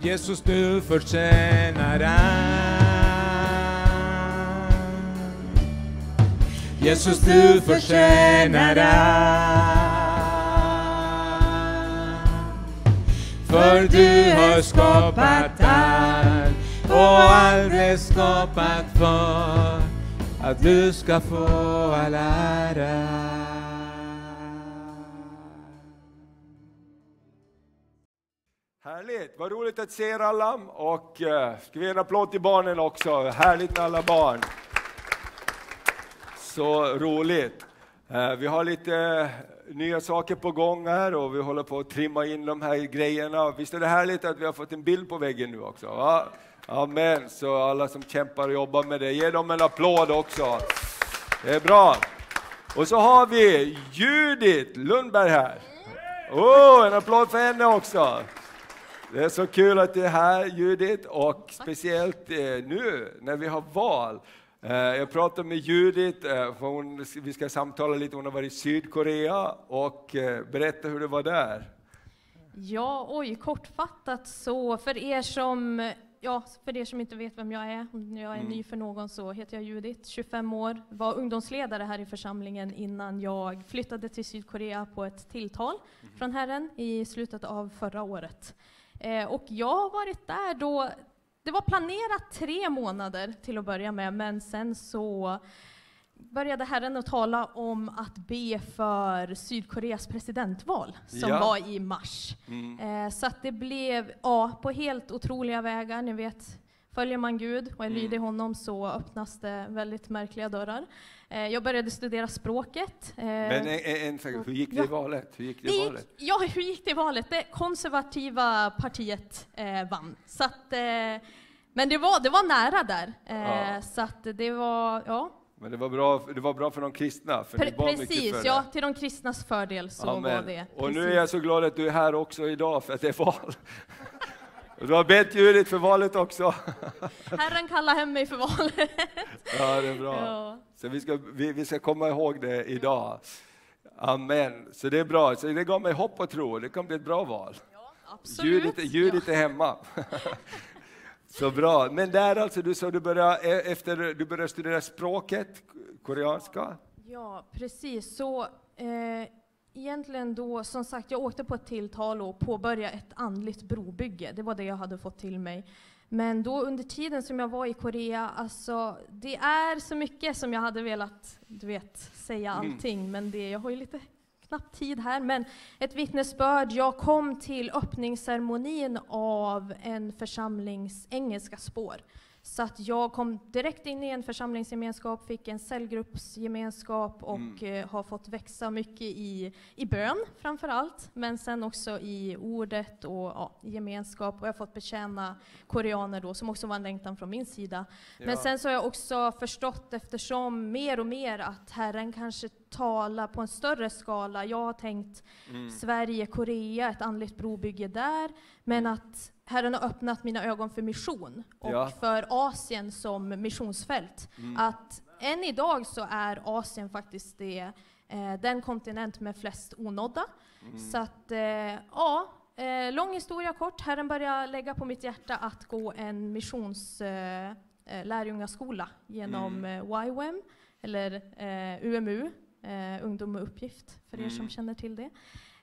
Jesus, du förtjänar allt. Jesus, du förtjänar allt. För du har skapat allt och allt är skapat för att du ska få all ära. Vad roligt att se er alla och eh, ska vi ge en applåd till barnen också. Härligt med alla barn. Så roligt. Eh, vi har lite eh, nya saker på gång här och vi håller på att trimma in de här grejerna. Visst är det härligt att vi har fått en bild på väggen nu också? Va? Amen, så alla som kämpar och jobbar med det, ge dem en applåd också. Det är bra. Och så har vi Judith Lundberg här. Oh, en applåd för henne också. Det är så kul att du är här Judith och speciellt eh, nu när vi har val. Eh, jag pratade med Judith, eh, för hon, vi ska samtala lite, hon har varit i Sydkorea och berätta hur det var där. Ja, oj, kortfattat så för er som ja, för er som inte vet vem jag är, om jag är Mm. ny för någon så heter jag Judith, 25 år, var ungdomsledare här i församlingen innan jag flyttade till Sydkorea på ett tilltal från Herren i slutet av förra året. Eh, och jag har varit där då, det var planerat tre månader till att börja med, men sen så började Herren att tala om att be för Sydkoreas presidentval som Ja. var i mars. Mm. Eh, så att det blev, ja, på helt otroliga vägar, ni vet, följer man Gud och är Mm. lydig honom så öppnas det väldigt märkliga dörrar. Eh, jag började studera språket. Eh, Men en, en, en, sak, hur gick det i valet? Hur gick det i gick, valet? ja, hur gick det i valet? Det konservativa partiet eh, vann. Så att, eh, men det var, det var nära där. Eh, Ja. Så att det var, ja. Men det var bra, det var bra för de kristna, för Pre- precis, för ja, till de kristnas fördel så Amen. var det. Och nu Precis. är jag så glad att du är här också idag, för att det är val. Du har bett Judith för valet också. Herren kallar hem mig för valet. Ja, det är bra. Ja. Så vi ska, vi, vi ska komma ihåg det idag. Amen. Så det är bra. Så det gav mig hopp och tro. Det kommer bli ett bra val. Absolut. Judith, Judith är hemma. Så bra. Men där alltså, du sa du började, efter, du började studera språket, koreanska. Ja, precis. Så eh, egentligen då, som sagt, jag åkte på ett tilltal och påbörjade ett andligt brobygge. Det var det jag hade fått till mig. Men då under tiden som jag var i Korea, alltså det är så mycket som jag hade velat, du vet, säga Mm. allting, men det, jag har ju lite knappt tid här. Men ett vittnesbörd, jag kom till öppningsceremonin av en församlings engelska spår. Så att jag kom direkt in i en församlingsgemenskap, fick en cellgruppsgemenskap och Mm. eh, har fått växa mycket i, i bön framför allt, men sen också i ordet och ja, gemenskap. Och jag har fått betjäna koreaner då, som också var en längtan från min sida. Men Ja. sen så har jag också förstått eftersom mer och mer att Herren kanske talar på en större skala. Jag har tänkt Mm. Sverige, Korea, ett andligt brobygge där. Men att Herren har öppnat mina ögon för mission och Ja. för Asien som missionsfält. Mm. Att än idag så är Asien faktiskt det, eh, den kontinent med flest onådda. Mm. Så att, eh, ja, eh, lång historia kort. Herren börjar lägga på mitt hjärta att gå en missions eh, eh, genom Mm. eh, YWAM, eller UMU, Ungdom med uppgift, för er Mm. som känner till det.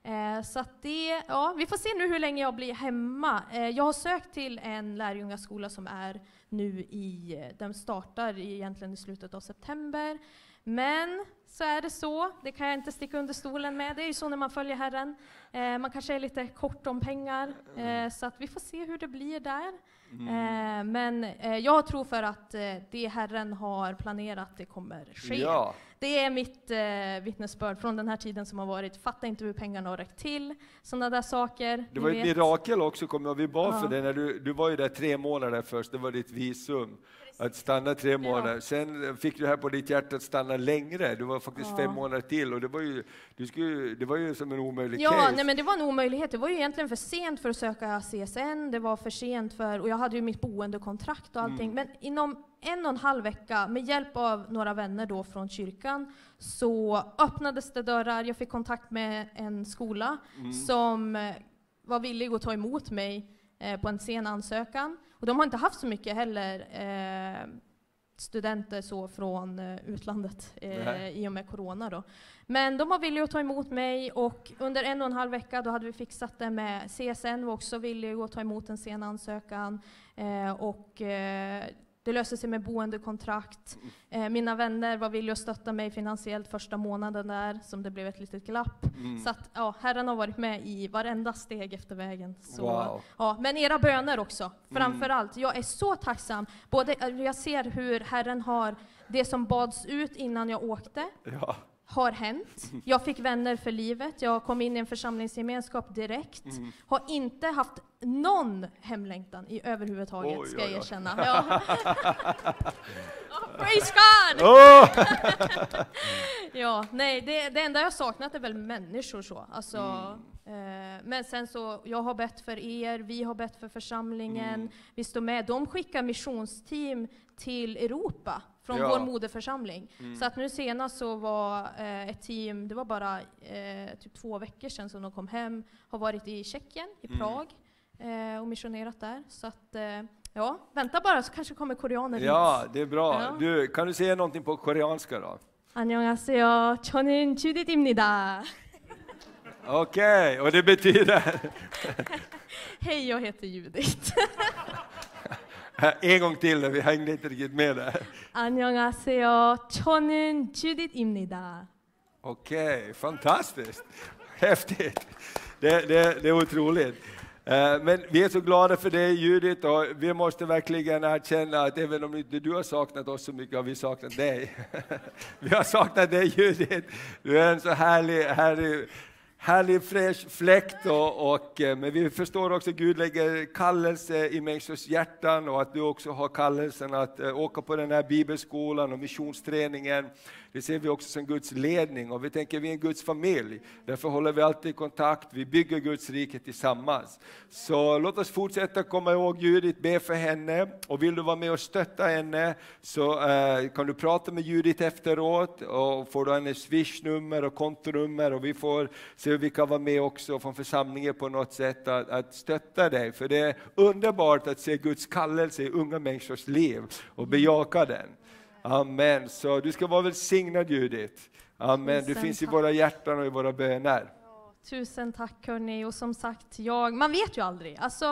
Eh, så att det, ja, vi får se nu hur länge jag blir hemma. Eh, jag har sökt till en lärjungaskola som är nu i, eh, den startar i- egentligen i slutet av september. Men så är det så, det kan jag inte sticka under stolen med. Det är ju så när man följer Herren. Eh, man kanske är lite kort om pengar, eh, så att vi får se hur det blir där. Mm. Eh, men eh, jag tror för att eh, det Herren har planerat, det kommer ske. Ja, Det är mitt eh, vittnesbörd från den här tiden som har varit. Fatta inte hur pengarna har räckt till. Sådana där saker. det var ett mirakel också, kommer jag. Vi bad Ja. för det. När du, du var ju där tre månader först, det var ditt visum. Att stanna tre månader. Sen fick du här på ditt hjärta att stanna längre. Du var faktiskt Ja. fem månader till. Och det var ju, du skulle, det var ju som en omöjlig Ja, case. nej, men det var en omöjlighet. Det var ju egentligen för sent för att söka CSN. Det var för sent för, och jag hade ju mitt boendekontrakt och allting. Mm. Men inom en och en halv vecka, med hjälp av några vänner då från kyrkan, så öppnades det dörrar. Jag fick kontakt med en skola Mm. som var villig att ta emot mig eh, på en sen ansökan. Och de har inte haft så mycket heller eh, studenter så från eh, utlandet eh, i och med corona. Då. Men de var villiga att ta emot mig och under en och en halv vecka då hade vi fixat det med CSN var också villiga att ta emot en sen ansökan. Eh, och eh, det löste sig med boendekontrakt. Eh, mina vänner var villiga att stötta mig finansiellt första månaden där, som det blev ett litet glapp. Mm. Så att, ja, Herren har varit med i varenda steg efter vägen. Så, Wow. ja, men era böner också, Mm. framför allt. Jag är så tacksam. Både, jag ser hur Herren har det som bads ut innan jag åkte, Ja. Har hänt. Jag fick vänner för livet. Jag kom in i en församlingsgemenskap direkt. Mm. Har inte haft någon hemlängtan i överhuvudtaget, Oj, ska oj, jag oj. erkänna. Ja. Oh, praise God! Åh! Ja, nej, det, det enda jag saknat är väl människor så. Alltså, Mm. eh, men sen så, jag har bett för er, vi har bett för församlingen, Mm. vi står med. De skickar missionsteam till Europa från Ja. vår moderförsamling. Mm. Så att nu senast så var eh, ett team, det var bara eh, typ två veckor sedan som de kom hem, har varit i Tjeckien, i Mm. Prag, eh, och missionerat där. Så att, eh, ja, vänta bara så kanske kommer koreaner Ja, hit. det är bra. Ja. Du, kan du säga någonting på koreanska då? 안녕하세요. 저는 주디입니다. Okej, och det betyder? Hej, jag heter Judit. En gång till, vi hängde inte riktigt med där. 안녕하세요. 저는 주디입니다. Okej, fantastiskt. Häftigt. Det, det, det är otroligt. Eh, Men vi är så glada för dig Judith och vi måste verkligen erkänna att även om inte du har saknat oss så mycket har vi saknat dig. Vi har saknat dig Judith. Du är en så härlig, härlig, härlig fräsch fläkt och, och, men vi förstår också att Gud lägger kallelse i människors hjärtan och att du också har kallelsen att eh, åka på den här bibelskolan och missionsträningen. Det ser vi också som Guds ledning och vi tänker vi är en Guds familj. Därför håller vi alltid i kontakt, vi bygger Guds rike tillsammans. Så låt oss fortsätta komma ihåg Judit, be för henne och vill du vara med och stötta henne så eh, kan du prata med Judit efteråt och får du hennes swishnummer och kontonummer och vi får se hur vi kan vara med också från församlingen på något sätt att, att stötta dig. För det är underbart att se Guds kallelse i unga människors liv och bejaka den. Amen. Så du ska vara välsignad Judith. Amen. Du Tusen finns i tack. våra hjärtan och i våra böner. Tusen tack hörni. Och som sagt, jag, man vet ju aldrig. Alltså,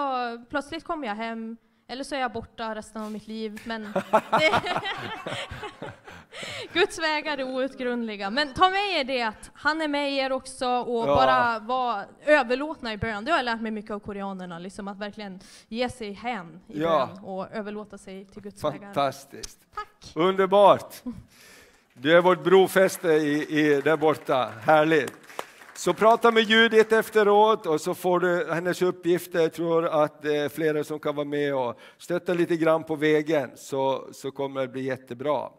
plötsligt kommer jag hem, eller så är jag borta resten av mitt liv. Men det, Guds vägar är outgrundliga. Men ta med er det att han är med er också och Ja. bara vara överlåtna i bön. Det har jag lärt mig mycket av koreanerna, liksom att verkligen ge sig hän i Ja. bön och överlåta sig till Guds vägar. Fantastiskt. Tack! Underbart! Du är vårt brofäste i, i, där borta. Härligt. Så prata med Judith efteråt och så får du hennes uppgifter. Jag tror att det är flera som kan vara med och stötta lite grann på vägen så, så kommer det bli jättebra.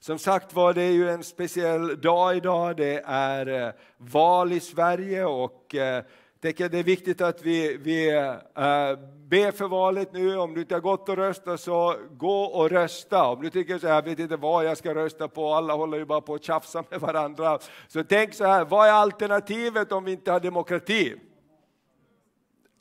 Som sagt var, det är ju en speciell dag idag. Det är eh, val i Sverige och eh, tänker det är viktigt att vi, vi äh, ber för valet nu. Om du inte har gått och röstat så gå och rösta. Om du tycker så här, jag vet inte vad jag ska rösta på, alla håller ju bara på att tjafsa med varandra. Så tänk så här, vad är alternativet om vi inte har demokrati?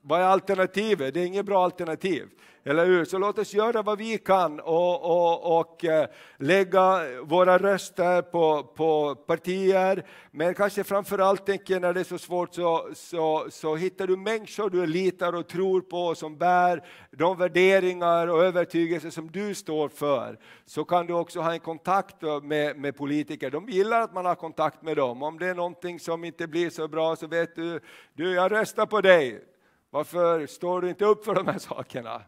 Vad är alternativet? Det är inget bra alternativ. Eller hur? Så låt oss göra vad vi kan och, och, och eh, lägga våra röster på, på partier. Men kanske framför allt tänker jag när det är så svårt så, så, så hittar du människor du litar och tror på som bär de värderingar och övertygelser som du står för. Så kan du också ha en kontakt med, med politiker. De gillar att man har kontakt med dem. Om det är någonting som inte blir så bra så vet du, du jag röstar på dig. Varför står du inte upp för de här sakerna?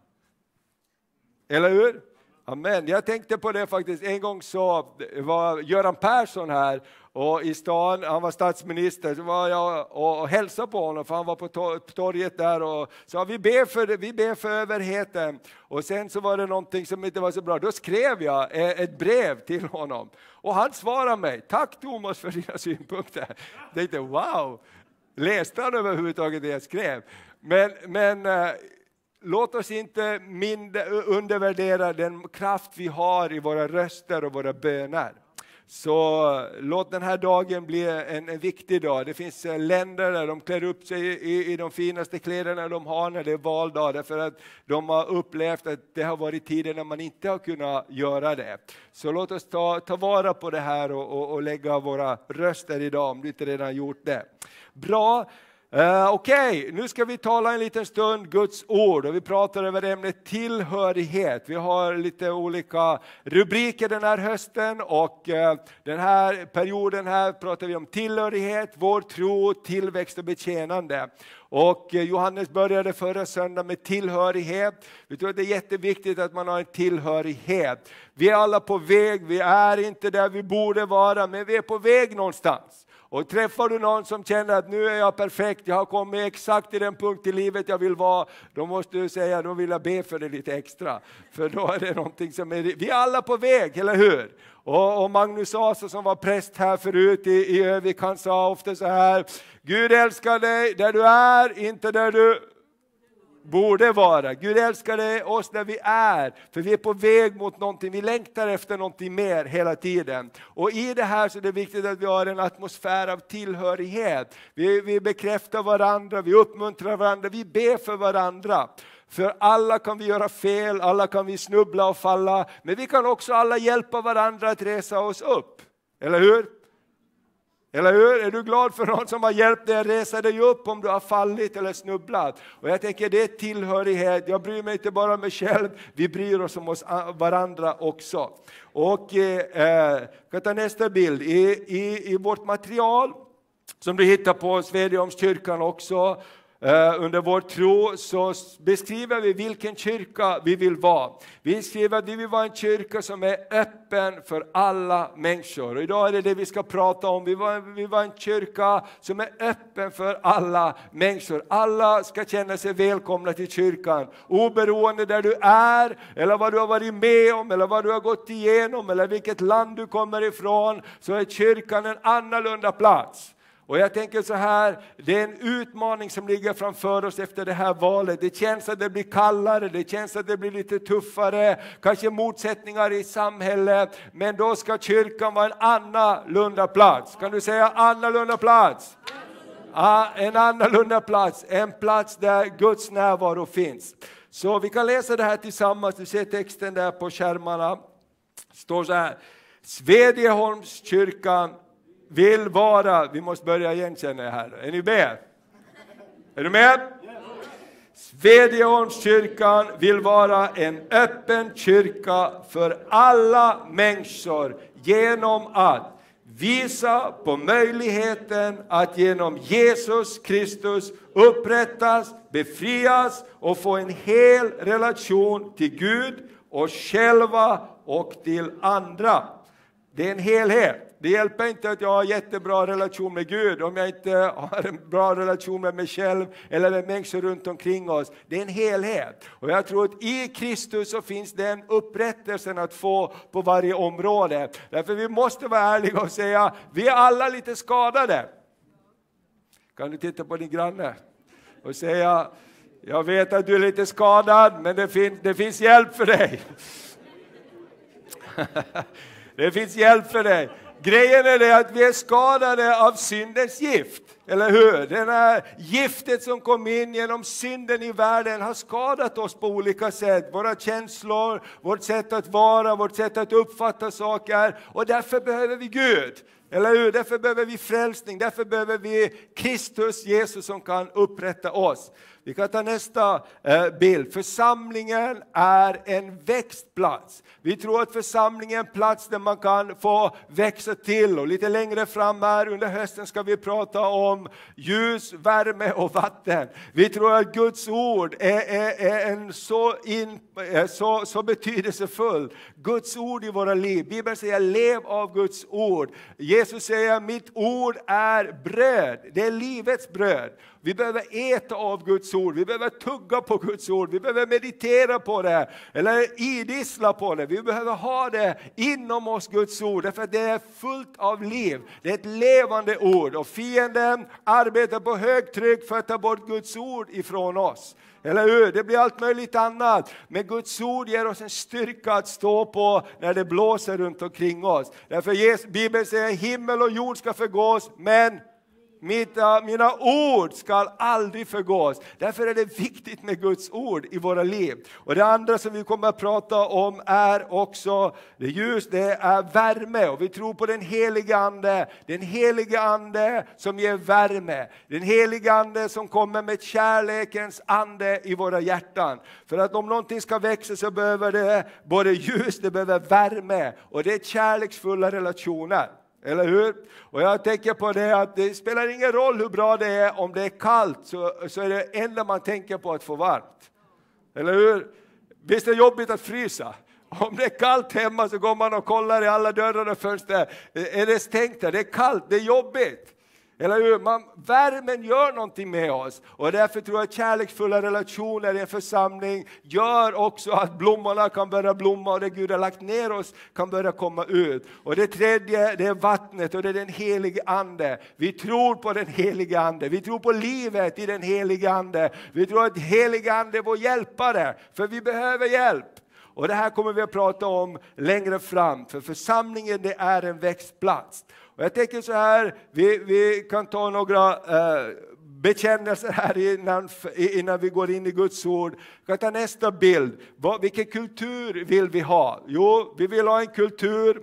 Eller hur? Amen. Jag tänkte på det faktiskt, en gång så var Göran Persson här och i stan, han var statsminister, så var jag och, och hälsade på honom för han var på torget där och sa vi ber, för, vi ber för överheten. Och sen så var det någonting som inte var så bra, då skrev jag e-, ett brev till honom och han svarade mig, tack Thomas för dina synpunkter. Jag tänkte wow, läste han överhuvudtaget det jag skrev? Men, men eh, Låt oss inte mindre, undervärdera den kraft vi har i våra röster och våra böner. Så låt den här dagen bli en, en viktig dag. Det finns eh, länder där de klär upp sig i, i de finaste kläderna de har när det är valdag, därför att de har upplevt att det har varit tider när man inte har kunnat göra det. Så låt oss ta, ta vara på det här och, och, och lägga våra röster idag, om du inte redan gjort det. Bra. Uh, Okej, okay. nu ska vi tala en liten stund Guds ord och vi pratar över ämnet tillhörighet. Vi har lite olika rubriker den här hösten och uh, den här perioden här pratar vi om tillhörighet, vår tro, tillväxt och betjänande. Och eh, Johannes började förra söndagen med tillhörighet. Vi tror att det är jätteviktigt att man har en tillhörighet. Vi är alla på väg, vi är inte där vi borde vara, men vi är på väg någonstans. Och träffar du någon som känner att nu är jag perfekt, jag har kommit exakt till den punkt i livet jag vill vara, då måste du säga, då vill jag be för det lite extra. För då är det någonting som är, vi är alla på väg, eller hur? Och, och Magnus Asa som var präst här förut i, i Övik, han sa ofta så här, Gud älskar dig där du är, inte där du borde vara. Gud älskar oss där vi är, för vi är på väg mot någonting, vi längtar efter någonting mer hela tiden. Och i det här så är det viktigt att vi har en atmosfär av tillhörighet. Vi, vi bekräftar varandra, vi uppmuntrar varandra, vi ber för varandra. För alla kan vi göra fel, alla kan vi snubbla och falla, men vi kan också alla hjälpa varandra att resa oss upp. Eller hur? Eller hur? Är du glad för någon som har hjälpt dig att resa dig upp om du har fallit eller snubblat? Och jag tänker det är tillhörighet, jag bryr mig inte bara om mig själv, vi bryr oss om oss varandra också. Och eh, eh kan ta nästa bild, I, i, i vårt material som du hittar på Svedjeholmskyrkan också, Eh, under vår tro så beskriver vi vilken kyrka vi vill vara. Vi skriver att vi vill vara en kyrka som är öppen för alla människor. Och idag är det det vi ska prata om. Vi vill vara en kyrka som är öppen för alla människor. Alla ska känna sig välkomna till kyrkan. Oberoende där du är, eller vad du har varit med om, eller vad du har gått igenom, eller vilket land du kommer ifrån, så är kyrkan en annorlunda plats. Och jag tänker så här, det är en utmaning som ligger framför oss efter det här valet. Det känns att det blir kallare, det känns att det blir lite tuffare, kanske motsättningar i samhället. Men då ska kyrkan vara en annorlunda plats. Kan du säga annorlunda plats? En annorlunda plats, en plats där Guds närvaro finns. Så vi kan läsa det här tillsammans, du ser texten där på skärmarna. Det står så här, Svedjeholmskyrkan vill vara, vi måste börja igen känner jag här, är ni med? Är du med? Svedjeholmskyrkan vill vara en öppen kyrka för alla människor genom att visa på möjligheten att genom Jesus Kristus upprättas, befrias och få en hel relation till Gud och själva och till andra. Det är en helhet. Det hjälper inte att jag har jättebra relation med Gud om jag inte har en bra relation med mig själv eller med människor runt omkring oss. Det är en helhet. Och jag tror att i Kristus så finns den upprättelsen att få på varje område. Därför vi måste vara ärliga och säga, vi är alla lite skadade. Kan du titta på din granne och säga, jag vet att du är lite skadad men det, fin det finns hjälp för dig. det finns hjälp för dig. Grejen är det att vi är skadade av syndens gift, eller hur? Det här giftet som kom in genom synden i världen har skadat oss på olika sätt. Våra känslor, vårt sätt att vara, vårt sätt att uppfatta saker. Och därför behöver vi Gud. Eller hur? Därför behöver vi frälsning, därför behöver vi Kristus, Jesus som kan upprätta oss. Vi kan ta nästa eh, bild. Församlingen är en växtplats. Vi tror att församlingen är en plats där man kan få växa till. Och lite längre fram här under hösten ska vi prata om ljus, värme och vatten. Vi tror att Guds ord är, är, är en så, in, är så, så betydelsefull. Guds ord i våra liv. Bibeln säger lev av Guds ord. Jesus säger mitt ord är bröd, det är livets bröd. Vi behöver äta av Guds ord, vi behöver tugga på Guds ord, vi behöver meditera på det, eller idissla på det. Vi behöver ha det inom oss, Guds ord, därför att det är fullt av liv. Det är ett levande ord och fienden arbetar på högtryck för att ta bort Guds ord ifrån oss. Eller hur? Det blir allt möjligt annat. Men Guds ord ger oss en styrka att stå på när det blåser runt omkring oss. Därför Bibeln säger himmel och jord ska förgås, men Eh, mina ord ska aldrig förgås. Därför är det viktigt med Guds ord i våra liv. Och det andra som vi kommer att prata om är också det ljus, det är värme. Och vi tror på den heliga Ande, den heliga Ande som ger värme. Den heliga Ande som kommer med kärlekens ande i våra hjärtan. För att om någonting ska växa så behöver det både ljus, det behöver värme och det är kärleksfulla relationer. Eller hur? Och jag tänker på det att det spelar ingen roll hur bra det är om det är kallt så, så är det enda man tänker på att få varmt. Eller hur? Visst är det jobbigt att frysa? Om det är kallt hemma så går man och kollar i alla dörrar och fönster. Är det stängt där? Det är kallt, det är jobbigt. Eller hur? Man, värmen gör någonting med oss och därför tror jag att kärleksfulla relationer i en församling gör också att blommorna kan börja blomma och det Gud har lagt ner oss kan börja komma ut. Och det tredje, det är vattnet och det är den helige Ande. Vi tror på den helige Ande, vi tror på livet i den helige Ande. Vi tror att helige Ande är vår hjälpare, för vi behöver hjälp. Och det här kommer vi att prata om längre fram, för församlingen det är en växtplats. Och jag tänker så här, vi, vi kan ta några eh, bekännelser här innan, innan vi går in i Guds ord. Vi kan ta nästa bild. Vad, vilken kultur vill vi ha? Jo, vi vill ha en kultur,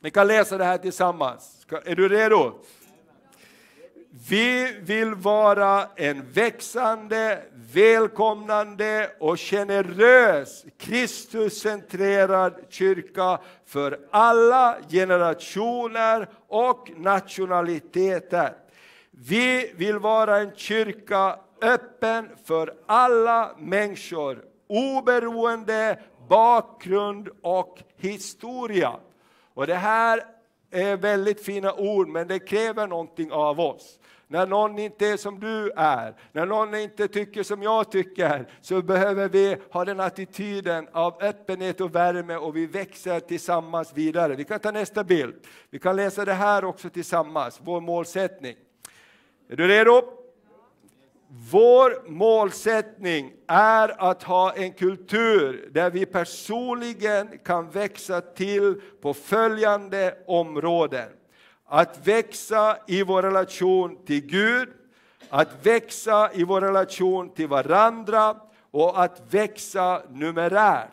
vi kan läsa det här tillsammans. Är du redo? Vi vill vara en växande, välkomnande och generös Kristuscentrerad kyrka för alla generationer och nationaliteter. Vi vill vara en kyrka öppen för alla människor oberoende bakgrund och historia. Och det här är väldigt fina ord, men det kräver någonting av oss. När någon inte är som du är, när någon inte tycker som jag tycker, så behöver vi ha den attityden av öppenhet och värme och vi växer tillsammans vidare. Vi kan ta nästa bild. Vi kan läsa det här också tillsammans, vår målsättning. Är du redo? Vår målsättning är att ha en kultur där vi personligen kan växa till på följande områden. Att växa i vår relation till Gud, att växa i vår relation till varandra och att växa numerärt.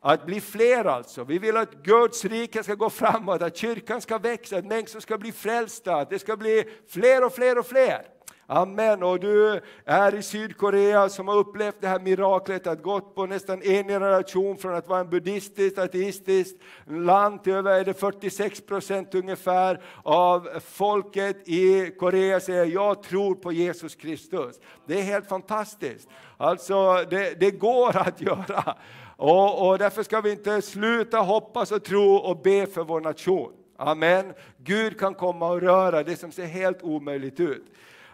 Att bli fler alltså. Vi vill att Guds rike ska gå framåt, att kyrkan ska växa, att människor ska bli frälsta, att det ska bli fler och fler och fler. Amen. Och du är i Sydkorea som har upplevt det här miraklet att gått på nästan en generation från att vara en buddhistiskt, ateistiskt land till över är det 46 procent ungefär av folket i Korea säger jag tror på Jesus Kristus. Det är helt fantastiskt. Alltså det, det går att göra. Och, och därför ska vi inte sluta hoppas och tro och be för vår nation. Amen. Gud kan komma och röra det som ser helt omöjligt ut.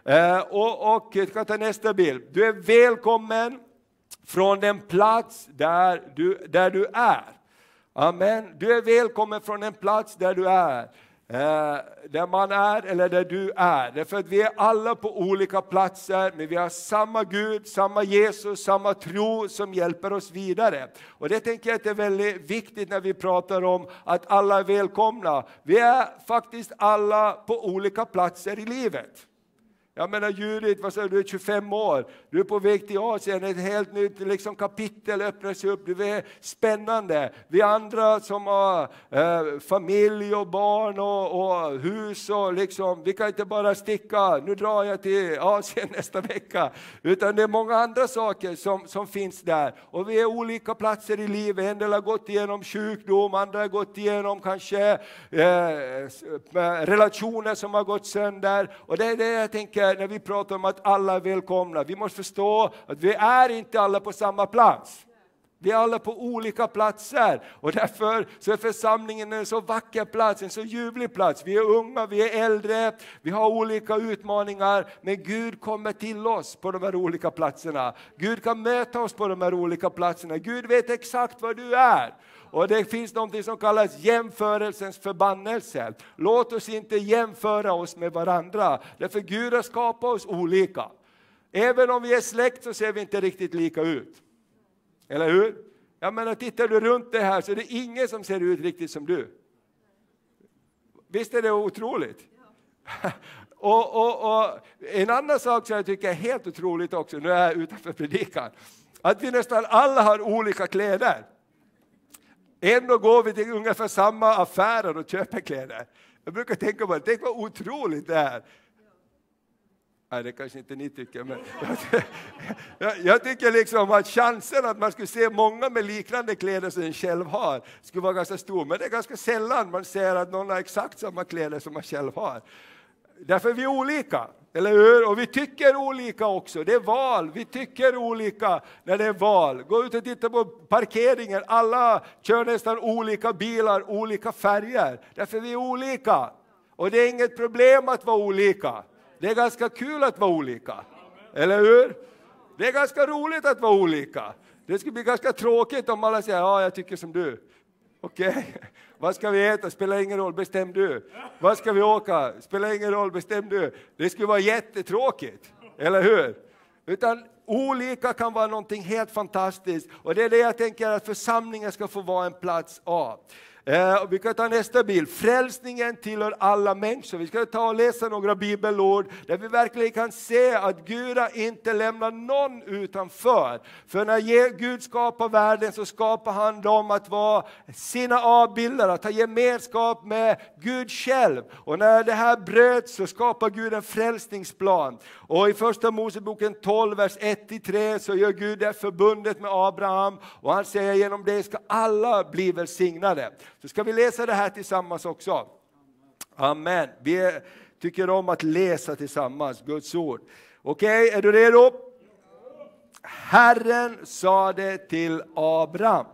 Eh, och, och eh, jag ska ta nästa bild. Du är välkommen från den plats där du, där du är. Amen. Du är välkommen från den plats där du är. Eh, där man är eller där du är. Därför att vi är alla på olika platser, men vi har samma Gud, samma Jesus, samma tro som hjälper oss vidare. Och det tänker jag att är väldigt viktigt när vi pratar om att alla är välkomna. Vi är faktiskt alla på olika platser i livet. Jag menar Judit, vad säger du, är 25 år, du är på väg till Asien, ett helt nytt liksom, kapitel sig upp, det är spännande. Vi andra som har eh, familj och barn och, och, hus, och liksom, vi kan inte bara sticka, nu drar jag till Asien nästa vecka, utan det är många andra saker som, som finns där. Och vi är olika platser i livet, en del har gått igenom sjukdom, andra har gått igenom kanske eh, eh relationer som har gått sönder. Och det är det jag tänker när vi pratar om att alla är välkomna. Vi måste förstå att vi är inte alla på samma plats. Vi är alla på olika platser och därför så är församlingen en så vacker plats, en så ljuvlig plats. Vi är unga, vi är äldre, vi har olika utmaningar, men Gud kommer till oss på de här olika platserna. Gud kan möta oss på de här olika platserna. Gud vet exakt var du är. Och det finns något som kallas jämförelsens förbannelse. Låt oss inte jämföra oss med varandra, därför Gud har skapat oss olika. Även om vi är släkt så ser vi inte riktigt lika ut. Eller hur? Jag menar, tittar du runt det här så är det ingen som ser ut riktigt som du. Visst är det otroligt? och, och, och, En annan sak som jag tycker är helt otroligt också, nu är jag utanför predikan, att vi nästan alla har olika kläder. Ändå går vi till ungefär samma affärer och köper kläder. Jag brukar tänka på det, tänk vad otroligt det är. Nej, det kanske inte ni tycker, men jag, jag, tycker liksom att chansen att man skulle se många med liknande kläder som en själv har skulle vara ganska stor, men det är ganska sällan man ser att någon har exakt samma kläder som man själv har. Därför är vi olika, eller hur? Och vi tycker olika också. Det är val, vi tycker olika när det är val. Gå ut och titta på parkeringen, alla kör nästan olika bilar, olika färger. Därför är vi olika. Och det är inget problem att vara olika. Det är ganska kul att vara olika. Eller hur? Det är ganska roligt att vara olika. Det skulle bli ganska tråkigt om alla säger ja, jag tycker som du. Okej, okay vad ska vi äta? Spelar ingen roll, bestäm du. Vad ska vi åka? Spelar ingen roll, bestäm du. Det skulle vara jättetråkigt, eller hur? Utan olika kan vara någonting helt fantastiskt och det är det jag tänker att församlingen ska få vara en plats av. Eh, vi kan ta nästa bild. Frälsningen tillhör alla människor. Vi ska ta och läsa några bibelord där vi verkligen kan se att Gud har inte lämnat någon utanför. För när Gud skapar världen så skapar han dem att vara sina avbilder, att ha gemenskap med Gud själv. Och när det här bröts så skapar Gud en frälsningsplan. Och i första Moseboken 12, vers 1-3 så gör Gud det förbundet med Abraham och han säger genom det ska alla bli välsignade. Så ska vi läsa det här tillsammans också. Amen. Vi tycker om att läsa tillsammans Guds ord. Okej, okay, är du redo? Herren sade till Abraham,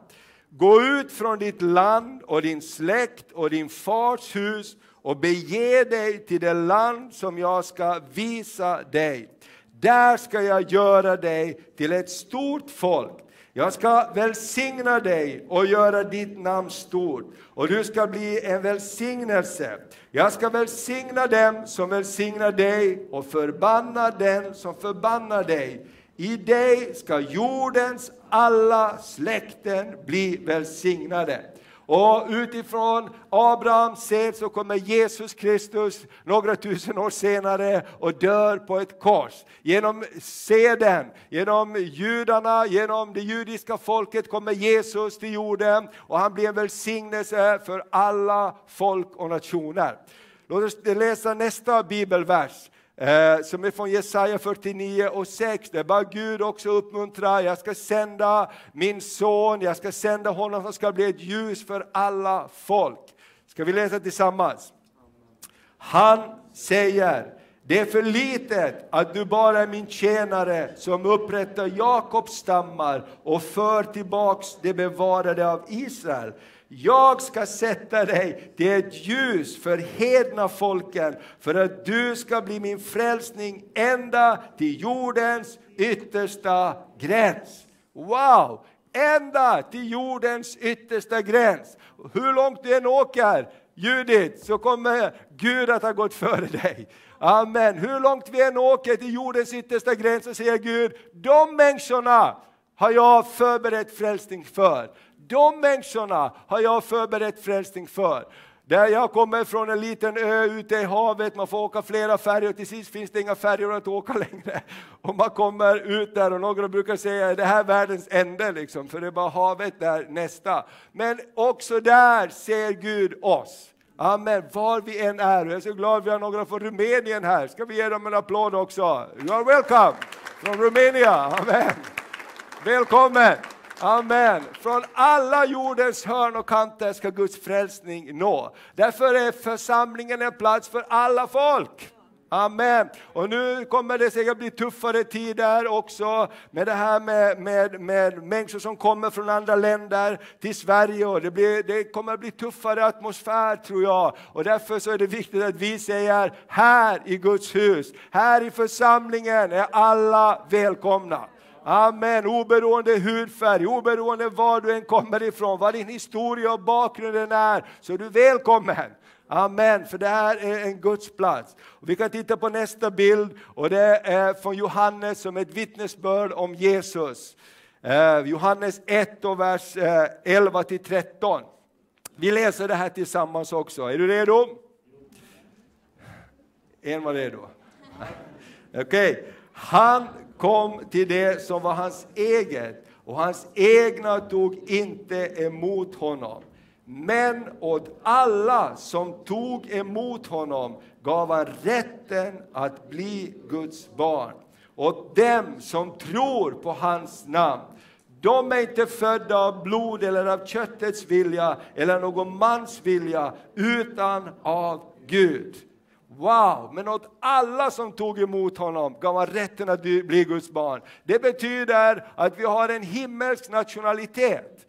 gå ut från ditt land och din släkt och din fars hus och bege dig till det land som jag ska visa dig. Där ska jag göra dig till ett stort folk jag ska välsigna dig och göra ditt namn stort och du ska bli en välsignelse. Jag ska välsigna dem som välsignar dig och förbanna den som förbannar dig. I dig ska jordens alla släkten bli välsignade. Och utifrån Abrahams sed så kommer Jesus Kristus några tusen år senare och dör på ett kors. Genom seden, genom judarna, genom det judiska folket kommer Jesus till jorden och han blir en välsignelse för alla folk och nationer. Låt oss läsa nästa bibelvers eh, som är från Jesaja 49 och 6. Där bara Gud också uppmuntrar, jag ska sända min son, jag ska sända honom som ska bli ett ljus för alla folk. Ska vi läsa tillsammans? Han säger, det är för litet att du bara är min tjänare som upprättar Jakobs stammar och för tillbaks det bevarade av Israel. Jag ska sätta dig till ett ljus för hedna folken för att du ska bli min frälsning ända till jordens yttersta gräns. Wow! Ända till jordens yttersta gräns. Hur långt du än åker, Judit, så kommer Gud att ha gått före dig. Amen. Hur långt vi än åker till jordens yttersta gräns så säger Gud, de människorna har jag förberett frälsning för de människorna har jag förberett frälsning för. Där jag kommer från en liten ö ute i havet, man får åka flera färjor, till sist finns det inga färjor att åka längre. Och man kommer ut där och några brukar säga, det här är världens ände liksom, för det är bara havet där nästa. Men också där ser Gud oss. Amen, var vi än är. Jag är så glad vi har några från Rumänien här. Ska vi ge dem en applåd också? You are welcome från Rumänien. Amen. Välkommen! Amen. Från alla jordens hörn och kanter ska Guds frälsning nå. Därför är församlingen en plats för alla folk. Amen. Och nu kommer det säkert bli tuffare tider också med det här med, med, med människor som kommer från andra länder till Sverige. Och det, blir, det kommer bli tuffare atmosfär tror jag. Och därför så är det viktigt att vi säger här i Guds hus, här i församlingen är alla välkomna. Amen, oberoende hudfärg, oberoende var du än kommer ifrån, vad din historia och bakgrunden är, så är du välkommen. Amen, för det här är en Guds plats. vi kan titta på nästa bild och det är från Johannes som ett vittnesbörd om Jesus. Eh, Johannes 1 och vers eh, 11 till 13. Vi läser det här tillsammans också. Är du redo? En var redo. Okej. Okay. Han kom till det som var hans eget och hans egna tog inte emot honom. Men åt alla som tog emot honom gav han rätten att bli Guds barn. Åt dem som tror på hans namn. De är inte födda av blod eller av köttets vilja eller någon mans vilja, utan av Gud. Wow! Men åt alla som tog emot honom gav han rätten att bli Guds barn. Det betyder att vi har en himmelsk nationalitet.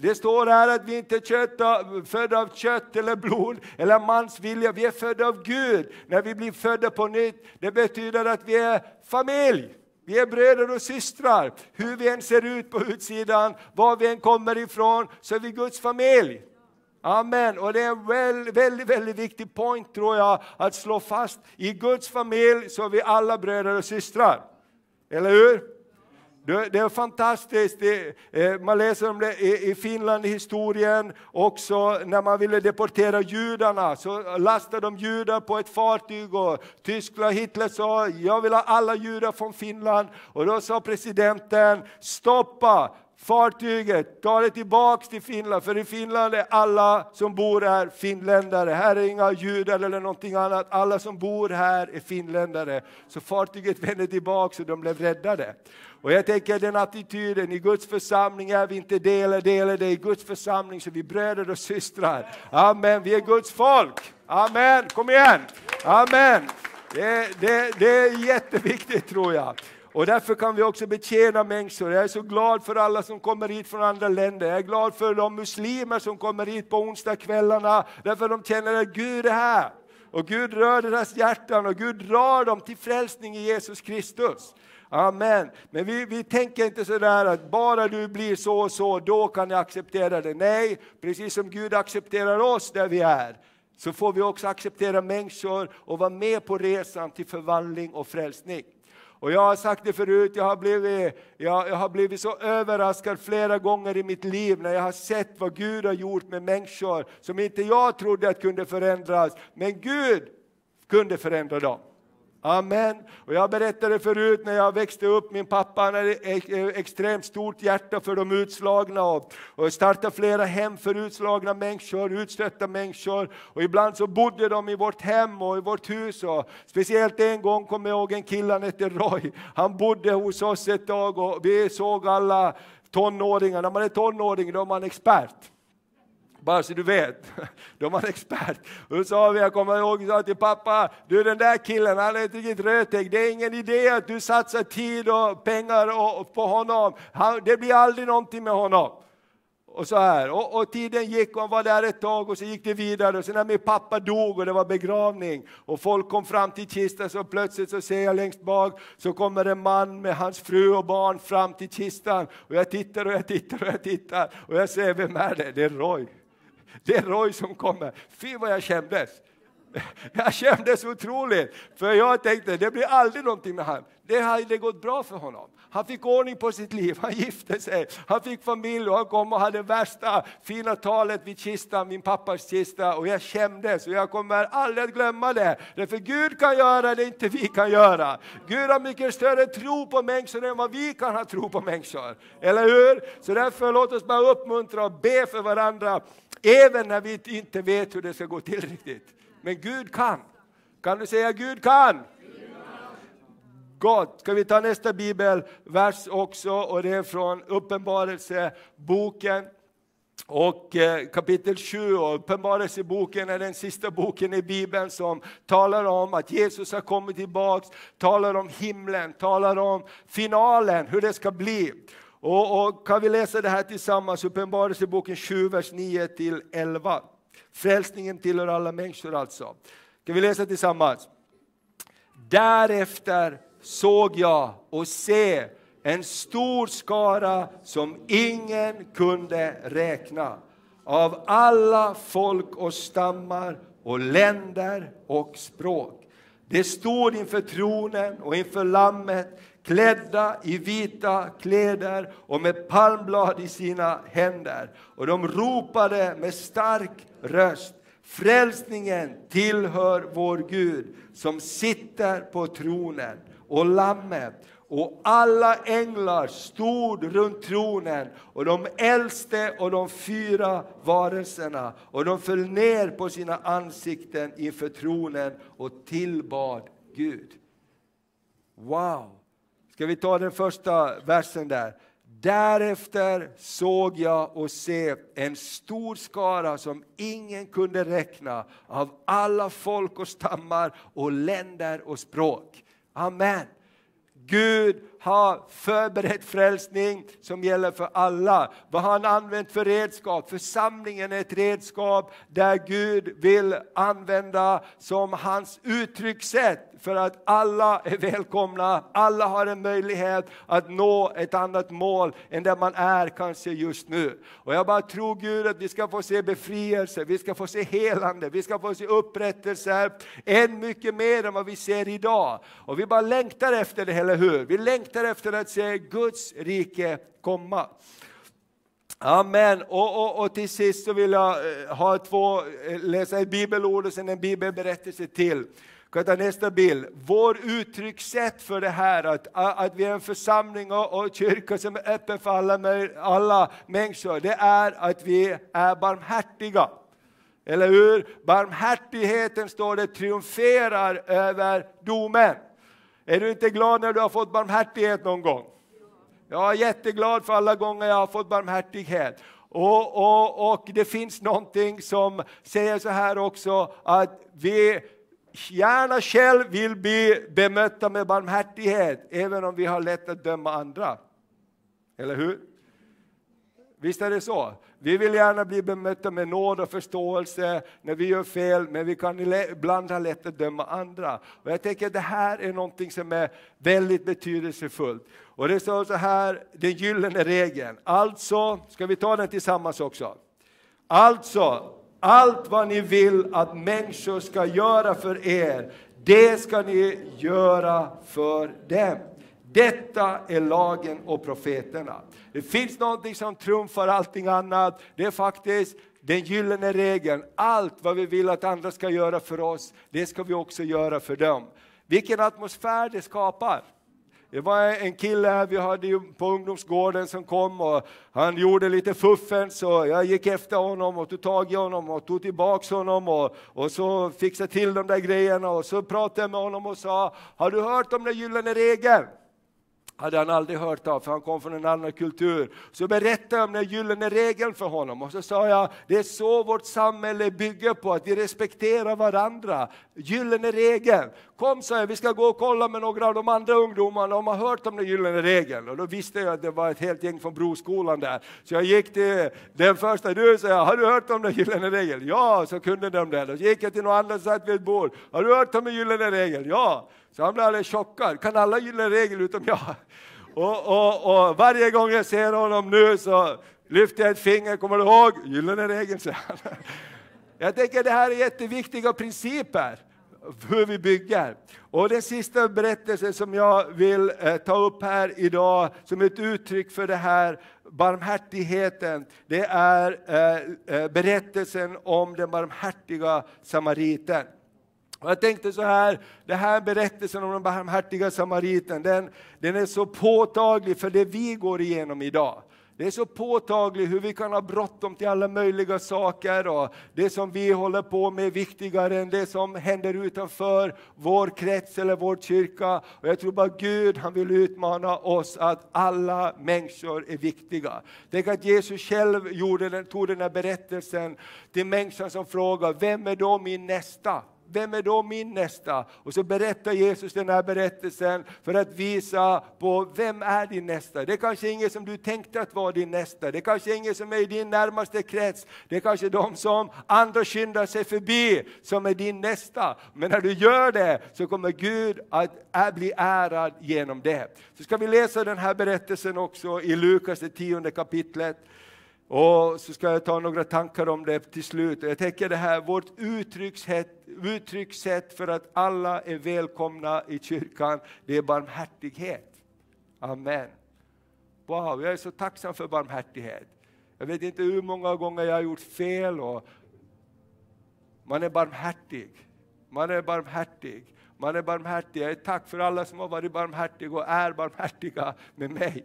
Det står här att vi inte är födda av kött eller blod eller mans vilja. Vi är födda av Gud när vi blir födda på nytt. Det betyder att vi är familj. Vi är bröder och systrar. Hur vi än ser ut på utsidan, var vi än kommer ifrån, så är vi Guds familj. Amen. Och det är en väldigt, väldigt, väldigt viktig point tror jag att slå fast. I Guds familj så är vi alla bröder och systrar. Eller hur? Det är fantastiskt. Eh, man läser om det i Finland i historien. Också när man ville deportera judarna så lastade de judar på ett fartyg och Tyskland, Hitler sa jag vill ha alla judar från Finland. Och då sa presidenten stoppa, fartyget, ta det tillbaks till Finland, för i Finland är alla som bor här finländare. Här är inga judar eller någonting annat, alla som bor här är finländare. Så fartyget vände tillbaks och de blev räddade. Och jag tänker den attityden, i Guds församling är vi inte det eller det det, i Guds församling så är vi bröder och systrar. Amen, vi är Guds folk. Amen, kom igen! Amen! Det, det, det är jätteviktigt tror jag. Och därför kan vi också betjäna människor. Jag är så glad för alla som kommer hit från andra länder. Jag är glad för de muslimer som kommer hit på onsdagskvällarna, därför de känner att Gud är här. Och Gud rör deras hjärtan och Gud drar dem till frälsning i Jesus Kristus. Amen. Men vi, vi tänker inte sådär att bara du blir så och så, då kan jag acceptera det. Nej, precis som Gud accepterar oss där vi är, så får vi också acceptera människor och vara med på resan till förvandling och frälsning. Och jag har sagt det förut, jag har, blivit, jag, jag har blivit så överraskad flera gånger i mitt liv när jag har sett vad Gud har gjort med människor som inte jag trodde att kunde förändras. Men Gud kunde förändra dem. Amen. Och jag berättade förut när jag växte upp, min pappa hade ett extremt stort hjärta för de utslagna och, och startade flera hem för utslagna människor, utstötta människor. Och ibland så bodde de i vårt hem och i vårt hus. Och speciellt en gång kommer jag ihåg en kille, han hette Roy. Han bodde hos oss ett tag och vi såg alla tonåringar. När man är tonåring då är man expert. Bara så du vet. De var en expert. Och sa vi, jag kommer ihåg, jag sa till pappa, du den där killen, han är ett riktigt rötägg. Det är ingen idé att du satsar tid och pengar på honom. det blir aldrig någonting med honom. Och så här. Och, och, tiden gick och han var där ett tag och så gick det vidare. Och sen när min pappa dog och det var begravning och folk kom fram till kistan så plötsligt så ser jag längst bak så kommer en man med hans fru och barn fram till kistan. Och jag tittar och jag tittar och jag tittar och jag ser, vem är det? Det är Roy. Det är Roy som kommer. Fy vad jag kändes. Jag kändes otroligt, för jag tänkte det blir aldrig någonting med honom. Det hade gått bra för honom. Han fick ordning på sitt liv, han gifte sig, han fick familj och han kom och hade värsta fina talet vid kistan, min pappas kista och jag kändes och jag kommer aldrig att glömma det. Därför Gud kan göra det inte vi kan göra. Gud har mycket större tro på människor än vad vi kan ha tro på människor. Eller hur? Så därför låt oss bara uppmuntra och be för varandra, även när vi inte vet hur det ska gå till riktigt. Men Gud kan. Kan du säga Gud kan? Gott. Ska vi ta nästa bibelvers också och det är från Uppenbarelseboken Och eh, kapitel 7, och Uppenbarelseboken är den sista boken i Bibeln som talar om att Jesus har kommit tillbaks, talar om himlen, talar om finalen, hur det ska bli. Och, och kan vi läsa det här tillsammans, Uppenbarelseboken 7, vers 9 till 11. Frälsningen tillhör alla människor alltså. Kan vi läsa tillsammans? Därefter såg jag och se en stor skara som ingen kunde räkna av alla folk och stammar och länder och språk. De stod inför tronen och inför Lammet klädda i vita kläder och med palmblad i sina händer. Och de ropade med stark röst Frälsningen tillhör vår Gud som sitter på tronen och Lammet och alla änglar stod runt tronen och de äldste och de fyra varelserna och de föll ner på sina ansikten inför tronen och tillbad Gud. Wow! Ska vi ta den första versen där? Därefter såg jag och se en stor skara som ingen kunde räkna av alla folk och stammar och länder och språk. Amen. Gud har förberett frälsning som gäller för alla. Vad har han använt för redskap? Församlingen är ett redskap där Gud vill använda som hans uttryckssätt för att alla är välkomna, alla har en möjlighet att nå ett annat mål än där man är kanske just nu. Och jag bara tror Gud att vi ska få se befrielse, vi ska få se helande, vi ska få se upprättelse, än mycket mer än vad vi ser idag. Och vi bara längtar efter det, eller hur? Vi längtar efter att se Guds rike komma. Amen. Och, och, och till sist så vill jag eh, ha två, eh, läsa ett bibelord och sen en bibelberättelse till. Kan ta nästa bild. Vår uttryckssätt för det här, att, att vi är en församling och, och kyrka som är öppen för alla, alla människor, det är att vi är barmhärtiga. Eller hur? Barmhärtigheten, står det, triumferar över domen. Är du inte glad när du har fått barmhärtighet någon gång? Jag är jätteglad för alla gånger jag har fått barmhärtighet. Och, och, och det finns någonting som säger så här också, att vi gärna själv vill bli bemötta med barmhärtighet, även om vi har lätt att döma andra. Eller hur? Visst är det så? Vi vill gärna bli bemötta med nåd och förståelse när vi gör fel, men vi kan ibland ha lätt att döma andra. Och jag tänker att det här är någonting som är väldigt betydelsefullt. Och det står så här, den gyllene regeln. Alltså, ska vi ta den tillsammans också? Alltså, allt vad ni vill att människor ska göra för er, det ska ni göra för dem. Detta är lagen och profeterna. Det finns någonting som trumfar allting annat. Det är faktiskt den gyllene regeln. Allt vad vi vill att andra ska göra för oss, det ska vi också göra för dem. Vilken atmosfär det skapar. Det var en kille här vi hade på ungdomsgården som kom och han gjorde lite fuffen så jag gick efter honom och tog tag i honom och tog tillbaks honom och, och så fixade till de där grejerna och så pratade jag med honom och sa, har du hört om den gyllene regeln? Hade han aldrig hört av, för han kom från en annan kultur. Så berättade jag om den gyllene regeln för honom och så sa jag, det är så vårt samhälle bygger på, att vi respekterar varandra. Gyllene regeln. Kom, sa jag, vi ska gå och kolla med några av de andra ungdomarna, de har hört om den gyllene regeln. Och då visste jag att det var ett helt gäng från Broskolan där. Så jag gick till den första, du, sa jag, har du hört om den gyllene regeln? Ja, så kunde de det. Då gick jag till någon annan och satt vid ett bord, har du hört om den gyllene regeln? Ja. Så han blev alldeles chockad. Kan alla gilla regel utom jag? Och, och, och, varje gång jag ser honom nu så lyfter jag ett finger. Kommer du ihåg? Gyllene regeln, säger han. Jag tänker det här är jätteviktiga principer hur vi bygger. Och den sista berättelsen som jag vill eh, ta upp här idag som ett uttryck för det här barmhärtigheten, det är eh, eh berättelsen om den barmhärtiga samariten. Och jag tänkte så här, den här berättelsen om den barmhärtiga samariten, den, den är så påtaglig för det vi går igenom idag. Det är så påtagligt hur vi kan ha bråttom till alla möjliga saker och det som vi håller på med är viktigare än det som händer utanför vår krets eller vår kyrka. Och jag tror bara Gud han vill utmana oss att alla människor är viktiga. Tänk att Jesus själv gjorde den, tog den här berättelsen till människan som frågar, vem är då min nästa? Vem är då min nästa? Och så berättar Jesus den här berättelsen för att visa på vem är din nästa? Det är kanske ingen som du tänkte att var din nästa. Det är kanske ingen som är i din närmaste krets. Det är kanske de som andra skyndar sig förbi som är din nästa. Men när du gör det så kommer Gud att bli ärad genom det. Så ska vi läsa den här berättelsen också i Lukas, det tionde kapitlet. Och så ska jag ta några tankar om det till slut. Jag tänker det här, vårt uttryckssätt, uttryckssätt för att alla är välkomna i kyrkan, det är barmhärtighet. Amen. Wow, jag är så tacksam för barmhärtighet. Jag vet inte hur många gånger jag har gjort fel och man är barmhärtig. Man är barmhärtig. Man är barmhärtig. Jag är tack för alla som har varit barmhärtiga och är barmhärtiga med mig.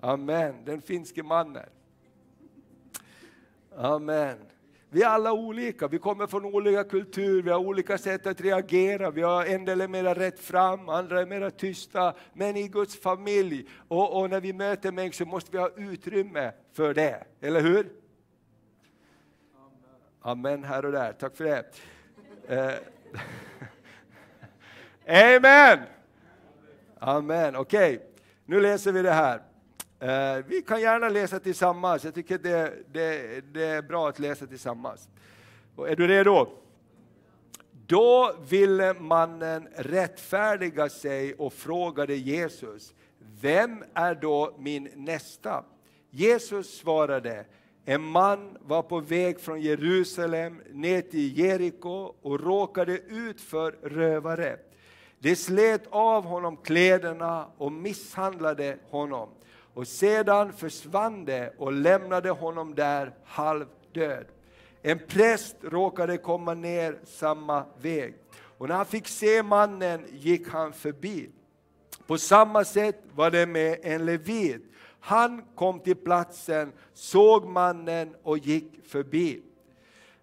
Amen. Den finske mannen. Amen. Vi är alla olika, vi kommer från olika kulturer, vi har olika sätt att reagera. Vi har en del är mera rätt fram, andra är mera tysta. Men i Guds familj och, och när vi möter människor måste vi ha utrymme för det, eller hur? Amen här och där, tack för det. Eh. Amen! Amen, okej. Okay. Nu läser vi det här. Eh, vi kan gärna läsa tillsammans, jag tycker det, det, det är bra att läsa tillsammans. Och är du redo? Då ville mannen rättfärdiga sig och frågade Jesus, vem är då min nästa? Jesus svarade, en man var på väg från Jerusalem ner till Jeriko och råkade ut för rövare. De slet av honom kläderna och misshandlade honom och sedan försvann det och lämnade honom där halvdöd. En präst råkade komma ner samma väg och när han fick se mannen gick han förbi. På samma sätt var det med en levit. Han kom till platsen, såg mannen och gick förbi.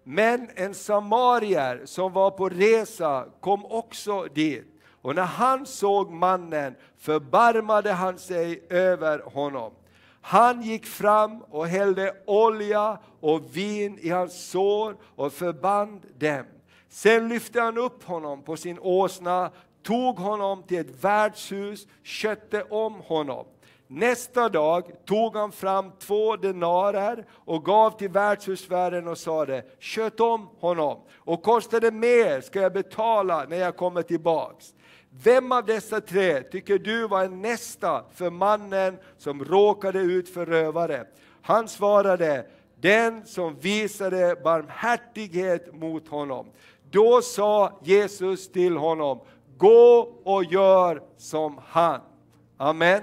Men en samarier som var på resa kom också dit. Och när han såg mannen förbarmade han sig över honom. Han gick fram och hällde olja och vin i hans sår och förband dem. Sen lyfte han upp honom på sin åsna, tog honom till ett värdshus, skötte om honom. Nästa dag tog han fram två denarer och gav till värdshusvärden och sade, sköt om honom och kostade mer ska jag betala när jag kommer tillbaks. Vem av dessa tre tycker du var en nästa för mannen som råkade ut för rövare? Han svarade, den som visade barmhärtighet mot honom. Då sa Jesus till honom, gå och gör som han. Amen.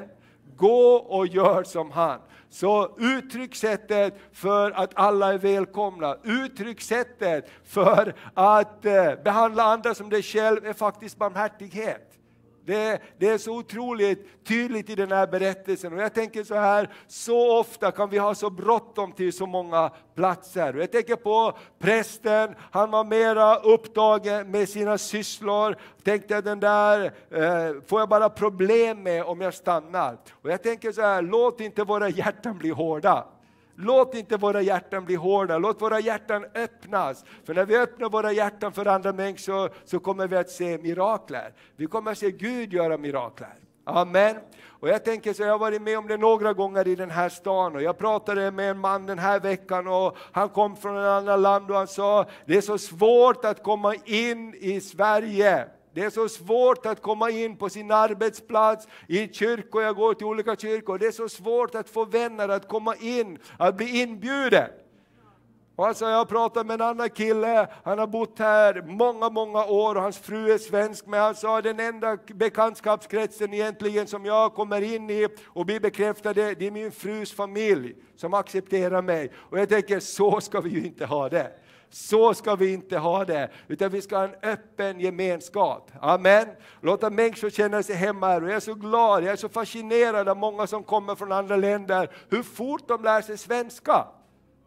Gå och gör som han. Så uttryckssättet för att alla är välkomna, uttryckssättet för att eh, behandla andra som dig själv är faktiskt barmhärtighet. Det, det, är så otroligt tydligt i den här berättelsen. Och jag tänker så här, så ofta kan vi ha så bråttom till så många platser. Och jag tänker på prästen, han var mera upptagen med sina sysslor. Tänkte den där eh, får jag bara problem med om jag stannar. Och jag tänker så här, låt inte våra hjärtan bli hårda. Låt inte våra hjärtan bli hårda, låt våra hjärtan öppnas. För när vi öppnar våra hjärtan för andra människor så kommer vi att se mirakler. Vi kommer att se Gud göra mirakler. Amen. Och jag tänker så, jag har varit med om det några gånger i den här stan och jag pratade med en man den här veckan och han kom från ett annat land och han sa, det är så svårt att komma in i Sverige. Det är så svårt att komma in på sin arbetsplats, i kyrkor, jag går till olika kyrkor, det är så svårt att få vänner, att komma in, att bli inbjuden. Alltså jag har pratat med en annan kille, han har bott här många, många år och hans fru är svensk, men han sa den enda bekantskapskretsen egentligen som jag kommer in i och blir bekräftade, det är min frus familj som accepterar mig. Och jag tänker, så ska vi ju inte ha det. Så ska vi inte ha det, utan vi ska ha en öppen gemenskap. Amen. Låta människor känna sig hemma här. Och jag är så glad, jag är så fascinerad av många som kommer från andra länder, hur fort de lär sig svenska.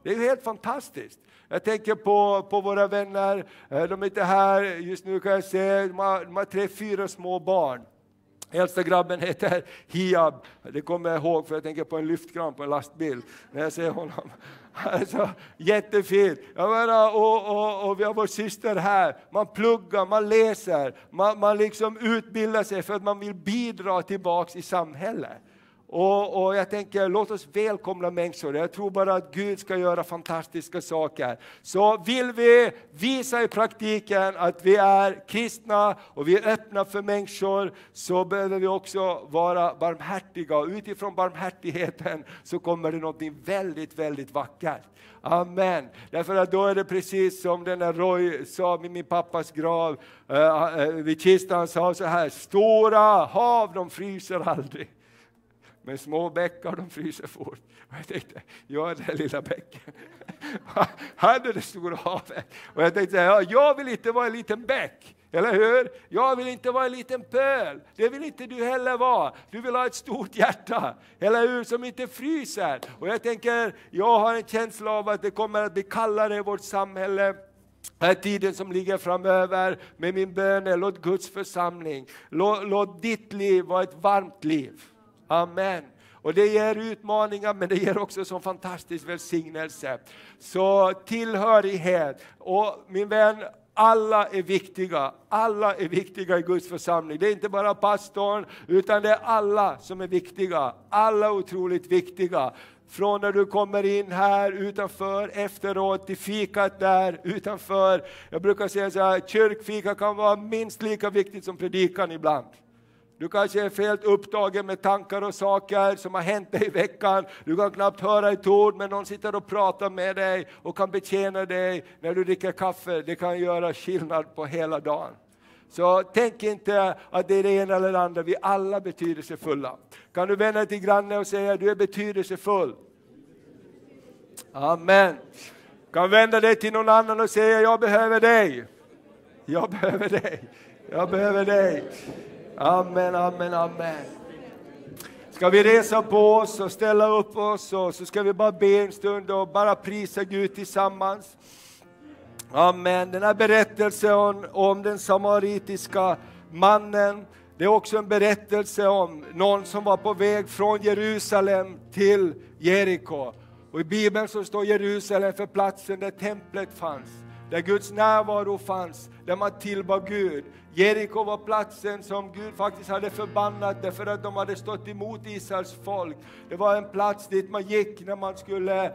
Det är ju helt fantastiskt. Jag tänker på, på våra vänner, eh, de är inte här just nu kan jag se, de har, de har tre, fyra små barn. Äldsta grabben heter Hiab, det kommer jag ihåg för jag tänker på en lyftkran på en lastbil när jag ser honom. Alltså, jättefint! Jag menar, och, och, och vi har vår syster här, man pluggar, man läser, man, man liksom utbildar sig för att man vill bidra tillbaks i samhället. Och, och, jag tänker, låt oss välkomna människor. Jag tror bara att Gud ska göra fantastiska saker. Så vill vi visa i praktiken att vi är kristna och vi är öppna för människor, så behöver vi också vara barmhärtiga. Och utifrån barmhärtigheten så kommer det något väldigt, väldigt vackert. Amen. Därför att då är det precis som den där Roy sa vid min pappas grav, uh, uh, vid kistan, han sa så här, stora hav de fryser aldrig. Men små bäckar de fryser fort. Och jag tänkte, jag är den lilla bäcken. Han är det stora havet. Och jag tänkte, ja, jag vill inte vara en liten bäck. Eller hur? Jag vill inte vara en liten pöl. Det vill inte du heller vara. Du vill ha ett stort hjärta, eller hur? Som inte fryser. Och jag tänker, jag har en känsla av att det kommer att bli kallare i vårt samhälle den här tiden som ligger framöver med min bön är låt Guds församling, låt, låt ditt liv vara ett varmt liv. Amen. Och det ger utmaningar men det ger också sån fantastisk välsignelse. Så tillhörighet. Och min vän, alla är viktiga. Alla är viktiga i Guds församling. Det är inte bara pastorn, utan det är alla som är viktiga. Alla är otroligt viktiga. Från när du kommer in här utanför, efteråt, till fikat där utanför. Jag brukar säga så här, kyrkfika kan vara minst lika viktigt som predikan ibland. Du kanske är helt upptagen med tankar och saker som har hänt dig i veckan. Du kan knappt höra ett ord, men någon sitter och pratar med dig och kan betjäna dig när du dricker kaffe. Det kan göra skillnad på hela dagen. Så tänk inte att det är det ena eller det andra, vi är alla betydelsefulla. Kan du vända dig till grannen och säga du är betydelsefull? Amen. Kan vända dig till någon annan och säga jag behöver dig. Jag behöver dig. Jag behöver dig. Amen, amen, amen. Ska vi resa på oss och ställa upp oss och så ska vi bara be en stund och bara prisa Gud tillsammans. Amen. Den här berättelsen om, om den samaritiska mannen, det är också en berättelse om någon som var på väg från Jerusalem till Jeriko. Och I Bibeln så står Jerusalem för platsen där templet fanns, där Guds närvaro fanns, där man tillbad Gud. Jeriko var platsen som Gud faktiskt hade förbannat därför att de hade stått emot Israels folk. Det var en plats dit man gick när man, skulle, eh,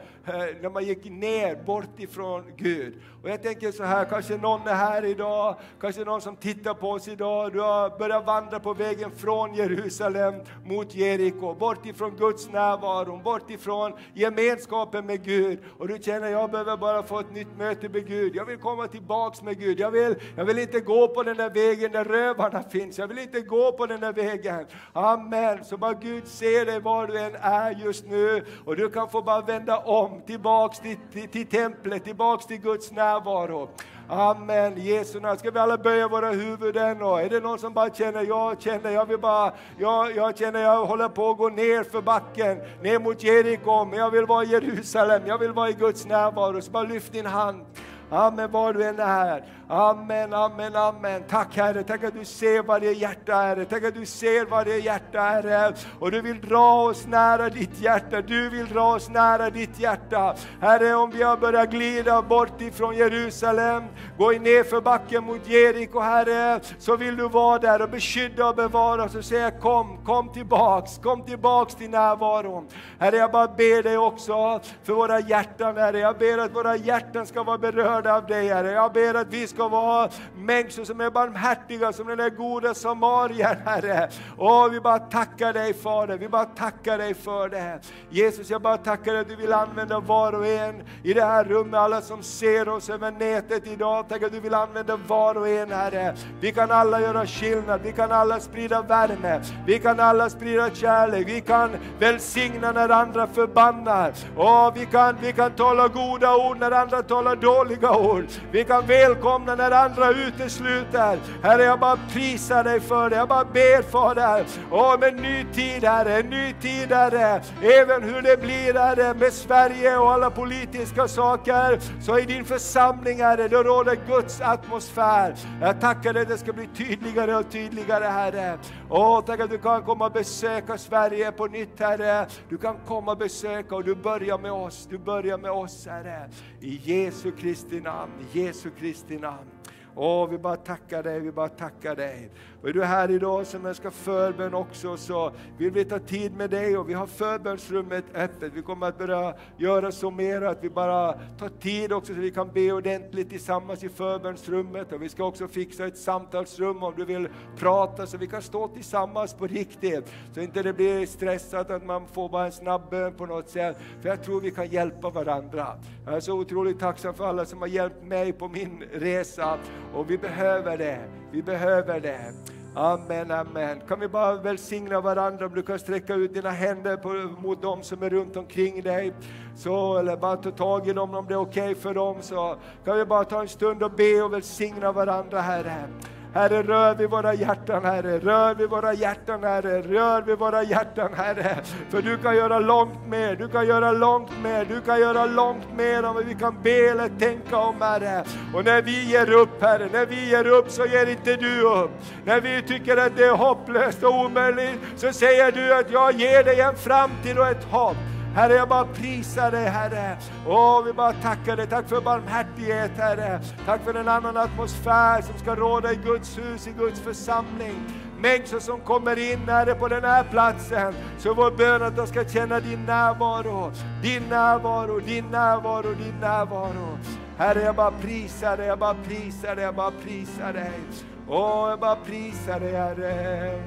när man gick ner bort ifrån Gud. Och jag tänker så här, kanske någon är här idag, kanske någon som tittar på oss idag, du har börjat vandra på vägen från Jerusalem mot Jeriko, bort ifrån Guds närvaro, bort ifrån gemenskapen med Gud. Och du känner, jag behöver bara få ett nytt möte med Gud, jag vill komma tillbaks med Gud, jag vill, jag vill inte gå på den där vägen vägen där rövarna finns. Jag vill inte gå på den där vägen. Amen. Så bara Gud ser dig var du än är just nu och du kan få bara vända om tillbaks till, till, till templet, tillbaks till Guds närvaro. Amen, Jesu namn. Ska vi alla böja våra huvuden? Och är det någon som bara känner, jag känner, jag vill bara, jag, jag känner jag håller på att gå ner för backen, ner mot Jeriko, men jag vill vara i Jerusalem, jag vill vara i Guds närvaro. Så bara lyft din hand. Amen, var du än är. Amen, amen, amen. Tack Herre, tänk att du ser varje hjärta Herre. Tänk att du ser varje hjärta Herre. Och du vill dra oss nära ditt hjärta. Du vill dra oss nära ditt hjärta. Herre, om vi har börjat glida bort ifrån Jerusalem, gå ner för backen mot Jeriko Herre, så vill du vara där och beskydda och bevara oss och säga kom, kom tillbaks, kom tillbaks till närvaron. Herre, jag bara ber dig också för våra hjärtan Herre. Jag ber att våra hjärtan ska vara berörda av dig Herre. Jag ber att vi ska vara människor som är barmhärtiga som den där goda samarien, Herre. Åh, vi bara tackar dig Fader, vi bara tackar dig för det. Jesus, jag bara tackar dig att du vill använda var och en i det här rummet, alla som ser oss över nätet idag. Tack att du vill använda var och en, Herre. Vi kan alla göra skillnad, vi kan alla sprida värme, vi kan alla sprida kärlek, vi kan välsigna när andra förbannar. Åh, vi kan, vi kan tala goda ord när andra talar dåliga ord. Vi kan välkomna när andra utesluter. Herre, jag bara prisar dig för det. Jag bara ber för det. om en ny tid Herre, en ny tid Herre. Även hur det blir Herre med Sverige och alla politiska saker, så i din församling Herre, det råder Guds atmosfär. Jag tackar dig att det ska bli tydligare och tydligare Herre. Åh, tack att du kan komma och besöka Sverige på nytt Herre. Du kan komma och besöka och du börjar med oss, du börjar med oss Herre. I Jesu Kristi namn, Jesu Kristi namn. Åh, vi bara tackar dig, vi bara tackar dig. Och är du här idag som önskar förbön också så vill vi ta tid med dig och vi har förbönsrummet öppet. Vi kommer att börja göra så mer att vi bara tar tid också så vi kan be ordentligt tillsammans i förbönsrummet. Och vi ska också fixa ett samtalsrum om du vill prata så vi kan stå tillsammans på riktigt. Så inte det blir stressat att man får bara en snabb bön på något sätt. För jag tror vi kan hjälpa varandra. Jag är så otroligt tacksam för alla som har hjälpt mig på min resa och vi behöver det. Vi behöver det. Amen, amen. Kan vi bara välsigna varandra om du kan sträcka ut dina händer på, mot dem som är runt omkring dig. Så, eller bara ta tag i dem om det är okej okay för dem. Så kan vi bara ta en stund och be och välsigna varandra Herre. Herre, rör vid våra hjärtan, Herre. Rör vid våra hjärtan, Herre. Rör vid våra hjärtan, Herre. För du kan göra långt mer, du kan göra långt mer, du kan göra långt mer än vad vi kan be eller tänka om, Herre. Och när vi ger upp, Herre, när vi ger upp så ger inte du upp. När vi tycker att det är hopplöst och omöjligt så säger du att jag ger dig en framtid och ett hopp. Herre, jag bara prisar dig Herre. Åh, vi bara tackar dig. Tack för barmhärtighet Herre. Tack för en annan atmosfär som ska råda i Guds hus, i Guds församling. Människor som kommer in Herre på den här platsen. Så vår bön att de ska känna din närvaro, din närvaro, din närvaro, din närvaro. Herre, jag bara prisar dig, jag bara prisar dig, jag bara prisar dig. Åh, jag bara prisar dig Herre.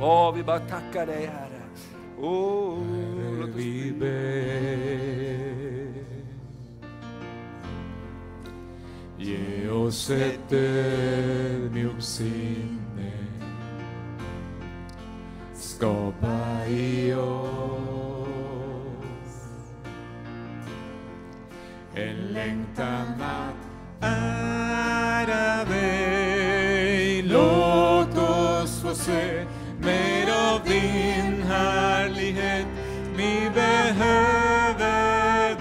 Åh, vi bara tackar dig Herre. Oh, Herre, vi ber. Ge oss ett ödmjukt sinne. Skapa i oss en längtan att ära dig mer av din härlighet. Vi behöver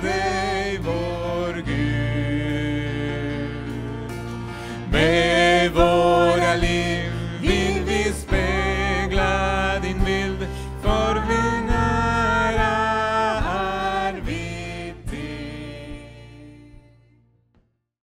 dig, vår Gud. Mer